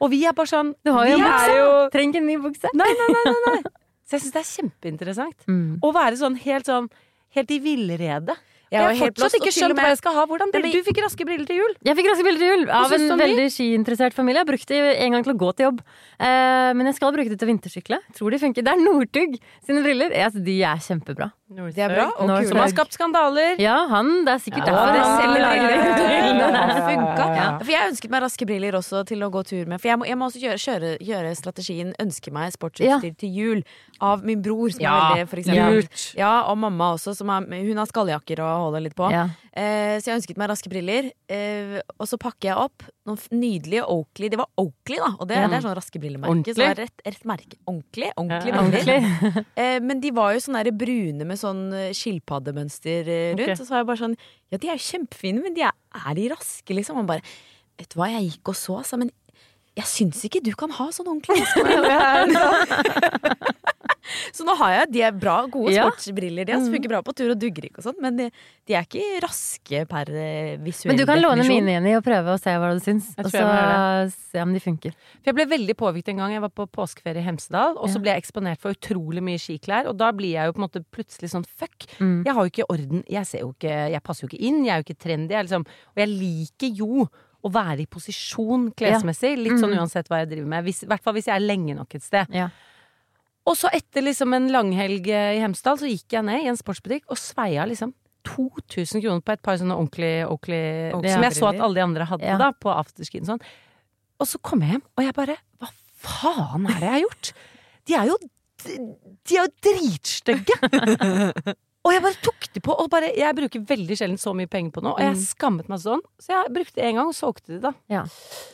Og vi er bare sånn Du har jo en bukse. jo Trenger ikke en ny bukse. Nei, nei, nei, nei, nei. Så jeg syns det er kjempeinteressant. Mm. Å være sånn helt sånn Helt i villrede. Jeg Jeg har fortsatt ikke skjønt hva jeg skal ha. Hvordan briller Du fikk raske briller til jul. Jeg fikk raske briller til jul av en de? veldig skiinteressert familie. Jeg brukte en gang til å gå til jobb. Eh, men jeg skal bruke det til vintersykle. Tror de funker. Det er Northug sine briller. De er kjempebra. Det er bra. Og Northug. Som har skapt skandaler. Ja, han. Det er sikkert Ja, derfor funka. Ja. For jeg ønsket meg raske briller også til å gå tur med. For jeg må, jeg må også gjøre, kjøre, gjøre strategien ønske meg sportsutstyr til jul av min bror, som Ja, er veldig for eksempel. Ja, og mamma også, som er, hun har skalljakker og holder litt på. Ja. Eh, så jeg ønsket meg raske briller. Eh, og så pakker jeg opp noen nydelige Oakley. Det var Oakley, da. Og det, Ja. det er sånn raske brillemerke. Ordentlig. Så rett, rett merke. Ordentlig. Ordentlig Ja. Ordentlig. Eh, men de var jo sånn brune med sånn eh, skilpaddemønster eh, rundt. Okay. Og så var jeg bare sånn Ja, de er kjempefine, men de er, er de raske, liksom? Og bare Vet du hva, jeg gikk og så, altså, men jeg syns ikke du kan ha sånn ordentlig raske Så nå har jeg De er bra, gode Ja. sportsbriller. De altså, funker bra på tur og dugger ikke og sånn, men de, de er ikke raske per eh, visuell Men du kan låne mine igjen i og prøve å se hva du syns. Og så se om de funker. For jeg ble veldig påvirket en gang. Jeg var på påskeferie i Hemsedal, og så Ja. ble jeg eksponert for utrolig mye skiklær. Og da blir jeg jo på en måte plutselig sånn fuck. Mm. Jeg har jo ikke orden. Jeg ser jo ikke Jeg passer jo ikke inn. Jeg er jo ikke trendy. Jeg liksom, og jeg liker jo å være i posisjon klesmessig. Litt sånn Mm. uansett hva jeg driver med. Hvis, I hvert fall hvis jeg er lenge nok et sted. Ja. Og så etter liksom en langhelg eh, i Hemsedal, så gikk jeg ned i en sportsbutikk og sveia liksom 2000 kroner på et par sånne ordentlige Oakley Som jeg så at alle de andre hadde Ja. da, på afterski og sånn. Og så kom jeg hjem, og jeg bare Hva faen er det jeg har gjort? De er jo De er jo dritstygge! og jeg bare tok de på, og bare Jeg bruker veldig sjelden så mye penger på noe, og jeg skammet meg sånn. Så jeg brukte det en gang, og solgte de, da. Ja,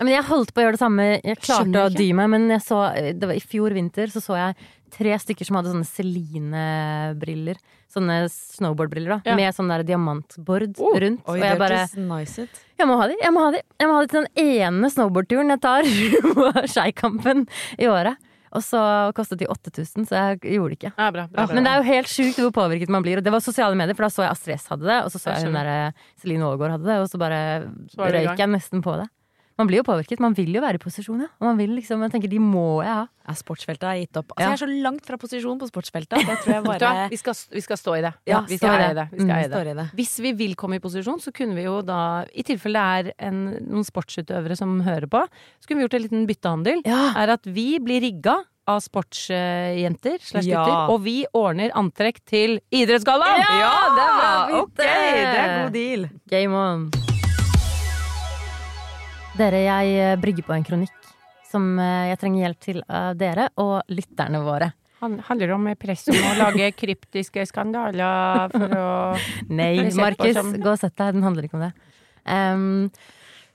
Men jeg holdt på å gjøre det samme. Jeg klarte å dy meg, men jeg så, det var i fjor vinter så så jeg tre stykker som hadde sånne Celine-briller. Sånne snowboard-briller, da. Ja. Med sånn der diamantbord Oh, rundt. Oi, og jeg bare nice. Jeg må ha de! Jeg må ha de Jeg må ha de til den ene snowboardturen jeg tar på Skeikampen i året. Og så kostet de 8000, så jeg gjorde det ikke. Ja, bra, bra, bra. Men det er jo helt sjukt hvor påvirket man blir. Og det var sosiale medier, for da så jeg Astrid S hadde det, og så så Jeg hun der eh, Celine Aagaard hadde det, og så bare Så røyk jeg nesten på det. Man blir jo påvirket. Man vil jo være i posisjon, ja. Og man vil liksom, jeg tenker de må jeg ha. Ja, sportsfeltet har gitt opp. Altså, Ja. Jeg er så langt fra posisjon på sportsfeltet Da tror jeg bare Vi skal, vi skal stå i det. Ja, vi skal eie det. det. Vi skal Mm, eie det. det. Hvis vi vil komme i posisjon, så kunne vi jo da, i tilfelle det er en, noen sportsutøvere som hører på, så kunne vi gjort en liten byttehandel. Ja. Er at vi blir rigga av sportsjenter slash Ja. gutter, og vi ordner antrekk til Idrettsgallaen! Ja, det er bra bytte! Det er god deal. Game on. Dere, jeg eh, brygger på en kronikk som eh, jeg trenger hjelp til av dere og lytterne våre. Han handler om press om å lage kryptiske skandaler for å Nei, Markus, som- gå og sett deg. Den handler ikke om det. Um,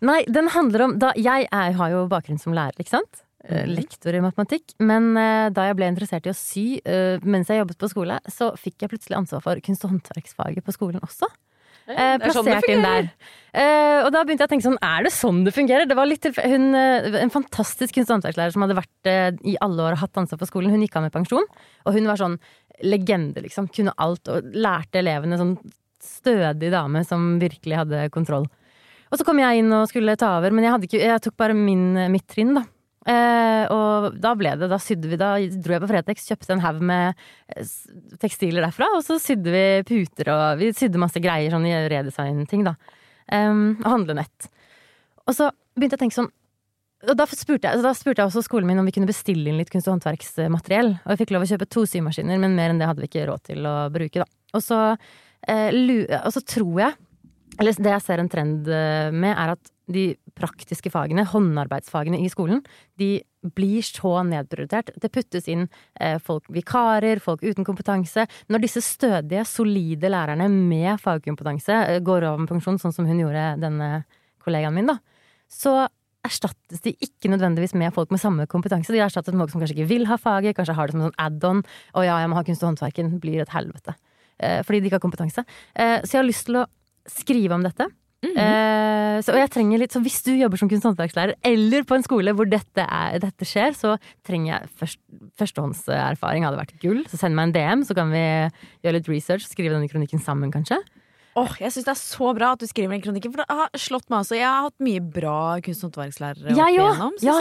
nei, den handler om da, Jeg er, har jo bakgrunn som lærer, ikke sant? Eh, Lektor i matematikk. Men uh, da jeg ble interessert i å sy uh, mens jeg jobbet på skole, så fikk jeg plutselig ansvar for kunst- og håndverksfaget på skolen også. Eh, sånn plassert inn der. Eh, og da begynte jeg å tenke sånn, er det sånn det fungerer? Det var litt hun, eh, En fantastisk kunst- og håndverkslærer som hadde vært eh, i alle år og hatt ansvar for skolen. Hun gikk av med pensjon, og hun var sånn legende, liksom. Kunne alt og lærte elevene sånn stødig dame som virkelig hadde kontroll. Og så kom jeg inn og skulle ta over, men jeg, ikke, jeg tok bare min, mitt trinn, da. Eh, og da ble det, da sydde vi, da dro jeg på Fretex, kjøpte en haug med eh, tekstiler derfra, og så sydde vi puter og vi sydde masse greier, sånn redesign-ting, da. Um, og handlenett. Og så begynte jeg å tenke sånn og da spurte, jeg, da spurte jeg også skolen min om vi kunne bestille inn litt kunst- og håndverksmateriell. Og vi fikk lov å kjøpe to symaskiner, men mer enn det hadde vi ikke råd til å bruke. Da. Og, så, lu, og så tror jeg, eller det jeg ser en trend med, er at de praktiske fagene, håndarbeidsfagene i skolen, de blir så nedprioritert. Det puttes inn eh, folk vikarer, folk uten kompetanse. Når disse stødige, solide lærerne med fagkompetanse eh, går over med pensjon, sånn som hun gjorde, denne kollegaen min, da, så erstattes de ikke nødvendigvis med folk med samme kompetanse. De er erstattet med folk som kanskje ikke vil ha faget, kanskje har det som en sånn add-on. Å ja, jeg må ha kunst og håndverken. Blir et helvete. Eh, fordi de ikke har kompetanse. Så jeg har lyst til å skrive om dette. Eh, så, og jeg trenger litt, så hvis du jobber som kunst- og håndverkslærer, eller på en skole hvor dette, er, dette skjer, så trenger jeg først, førstehåndserfaring. Hadde vært gull. Så send meg en DM, så kan vi gjøre litt research. Skrive denne kronikken sammen, kanskje. Åh, jeg syns det er så bra at du skriver den kronikken, for det har slått meg også. Jeg har hatt mye bra kunst- og håndverkslærere opp igjennom, ja.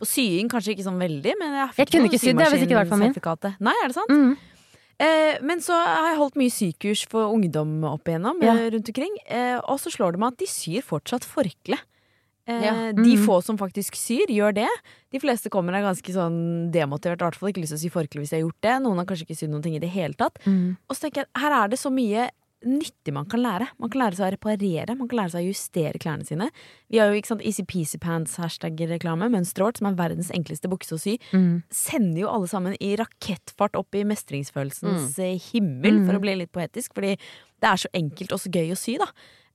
På sying kanskje ikke sånn veldig, men jeg, Jeg kunne ikke sydd det hvis ikke det var for min. Nei, er det sant? Mm. Eh, men så har jeg holdt mye sykurs for ungdom opp igjennom Ja. eh, rundt omkring. Eh, og så slår det meg at de syr fortsatt forkle. Eh, Ja. De Mm. få som faktisk syr, gjør det. De fleste kommer er ganske sånn demotivert, i hvert fall ikke lyst til å sy forkle hvis de har gjort det. Noen har kanskje ikke sydd noen ting i det hele tatt. Mm. Og så tenker jeg, her er det så mye nyttig man kan lære. Man kan lære seg å reparere, man kan lære seg å justere klærne sine. Vi har jo ikke sant, Easy Peasy Pants hashtag-reklame, Mønsterhårt, som er verdens enkleste bukse å sy. Mm. Sender jo alle sammen i rakettfart opp i mestringsfølelsens Mm. eh, himmel, Mm. for å bli litt poetisk, fordi det er så enkelt og så gøy å sy, da.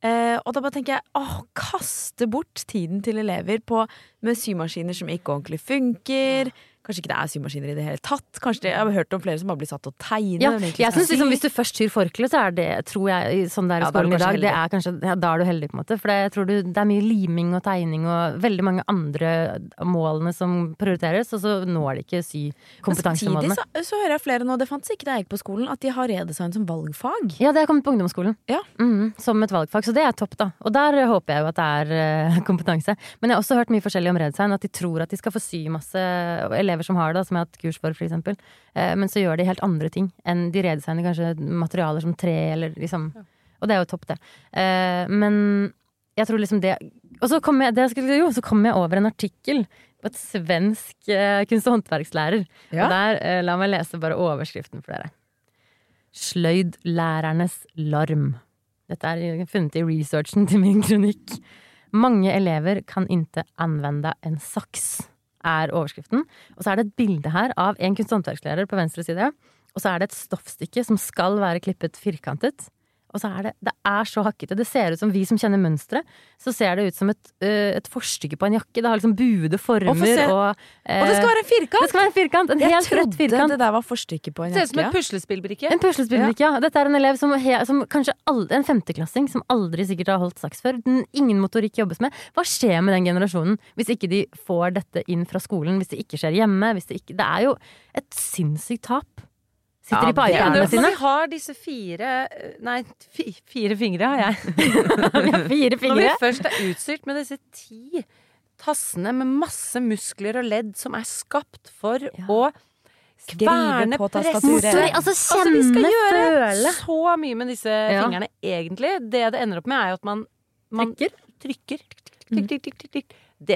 Eh, og da bare tenker jeg åh, kaste bort tiden til elever på, med symaskiner som ikke ordentlig funker. Kanskje ikke det er symaskiner i det hele tatt. Kanskje det, Jeg har hørt om flere som har blitt satt til å tegne. Ja, jeg synes liksom. Hvis du først syr forkle, så er det, tror jeg, i sånn det Ja, er i skolen i dag, det er kanskje, ja, da er du heldig, på en måte. For det, jeg tror du, det er mye liming og tegning og veldig mange andre målene som prioriteres, og så når de ikke sykompetansemålene. samtidig så, så hører jeg flere nå, det fantes ikke da jeg gikk på skolen, at de har redesign som valgfag. Ja, det er kommet på ungdomsskolen. Ja. Mm, som et valgfag, så det er topp, da. Og der håper jeg jo at det er eh, kompetanse. Men jeg har også hørt mye forskjellig om redesign, at de tror at de skal få sy masse elever som har det, som jeg har hatt kurs for, eksempel. Eh, men så gjør de helt andre ting enn de redesigner kanskje materialer som tre, eller liksom Og det er jo topp, det. Eh, men jeg tror liksom det Og så kom jeg, skulle, jo, så kom jeg over en artikkel på et svensk eh, kunst- og håndverkslærer. Ja. Og der, eh, la meg lese bare overskriften for dere. Sløydlærernes larm. Dette er funnet i researchen til min kronikk. Mange elever kan inte anvende en saks, er overskriften. Og så er det et bilde her av en kunst- og håndverkslærer på venstre side. Og så er det et stoffstykke som skal være klippet firkantet. Og så er det Det er så hakkete. Det ser ut som vi som kjenner mønsteret, så ser det ut som et, øh, et forstykke på en jakke. Det har liksom buede former og, få se. og Og det skal være en firkant! Det skal være en firkant. En Jeg helt rett firkant. det der var forstykket på en jakke. Ser ut som en puslespillbrikke. En puslespillbrikke, ja. Dette er en elev som, som kanskje aldri, en femteklassing som aldri sikkert har holdt saks før. Den, ingen motorikk jobbes med. Hva skjer med den generasjonen hvis ikke de får dette inn fra skolen? Hvis det ikke skjer hjemme? Hvis det, ikke, det er jo et sinnssykt tap. Sitter Ja, de på iPadene Når sine? vi har disse fire Nei, fi, fire fingre har jeg. Vi har fire fingre. Når vi først er utstyrt med disse ti tassene med masse muskler og ledd som er skapt for å kverne, på presse tastaturet. Altså Altså, vi skal gjøre føle. så mye med disse Ja. fingrene, egentlig. Det det ender opp med, er jo at man, man Trykker. trykker. Tikk, tikk, tikk. Det,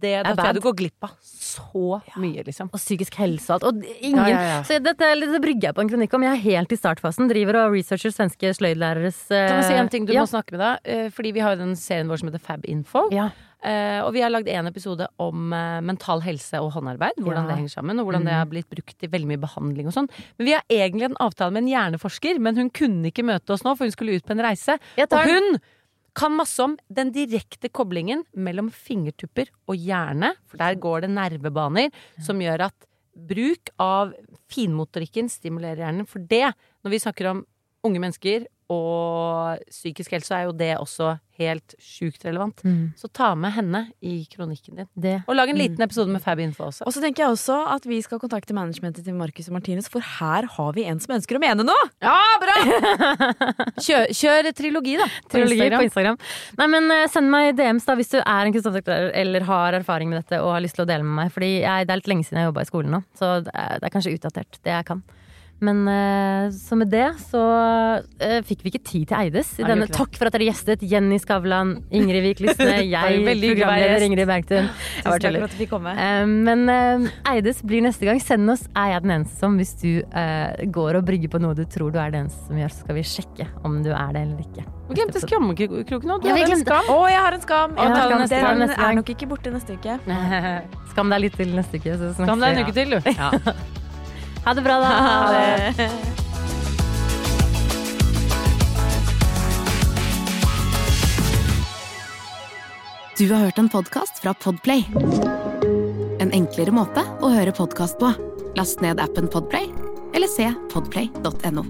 det, da tror jeg du går glipp av så mye, liksom. Og psykisk helse og alt. Og ingen, Ja, ja, ja. Så dette, det brygger jeg på en kronikk om. Jeg er helt i startfasen. Driver og researcher svenske sløydlæreres eh, Kan jeg si en ting du må snakke med deg? Eh, Fordi vi har jo den serien vår som heter Fab Info. Eh, og vi har lagd en episode om eh, mental helse og håndarbeid. Hvordan det henger sammen, og hvordan det har blitt brukt i veldig mye behandling og sånn. Men vi har egentlig en avtale med en hjerneforsker, men hun kunne ikke møte oss nå, for hun skulle ut på en reise. Og hun kan masse om den direkte koblingen mellom fingertupper og hjerne, for der går det nervebaner som gjør at bruk av finmotorikken stimulerer hjernen. For det, når vi snakker om unge mennesker og psykisk helse, er jo det også helt sjukt relevant. Mm. Så ta med henne i kronikken din. Det. Og lag en liten episode med Fab Info også. Og så tenker jeg også at vi skal kontakte managementet til Marcus og Martinus, for her har vi en som ønsker å mene noe! Ja, bra! Kjør, kjør trilogi, da. På Trilogi Instagram. på Instagram. Nei, men eh, Send meg DMs da hvis du er en kunstnersekretær eller har erfaring med dette og har lyst til å dele med meg. Fordi jeg, Det er litt lenge siden jeg jobba i skolen nå, så det er, det er kanskje utdatert, det jeg kan. Men eh, så med det så eh, fikk vi ikke tid til Eides. I denne, takk for at dere gjestet. Jenny Skavlan, Ingrid Vik Lysne, jeg, programleder. Ingrid Bergtun. Jeg Tusen takk tuller. for at du fikk komme. Eh, men Eides blir neste gang. Send oss 'Er jeg den eneste som?' hvis du går og brygger på noe du tror du er den eneste som gjør. Så skal vi sjekke om du er det eller ikke. Vi glemte skammekroken nå. Du Ja, har en skam. Å, jeg har en skam! Jeg har den neste- den den er nok ikke borte neste uke. Skam deg litt til neste uke. Så snakkes Skam deg en uke til, du. Ha det bra, da. Ha det. Du har hørt en podkast fra Podplay. En enklere måte å høre podkast på. Last ned appen Podplay, eller se podplay.no.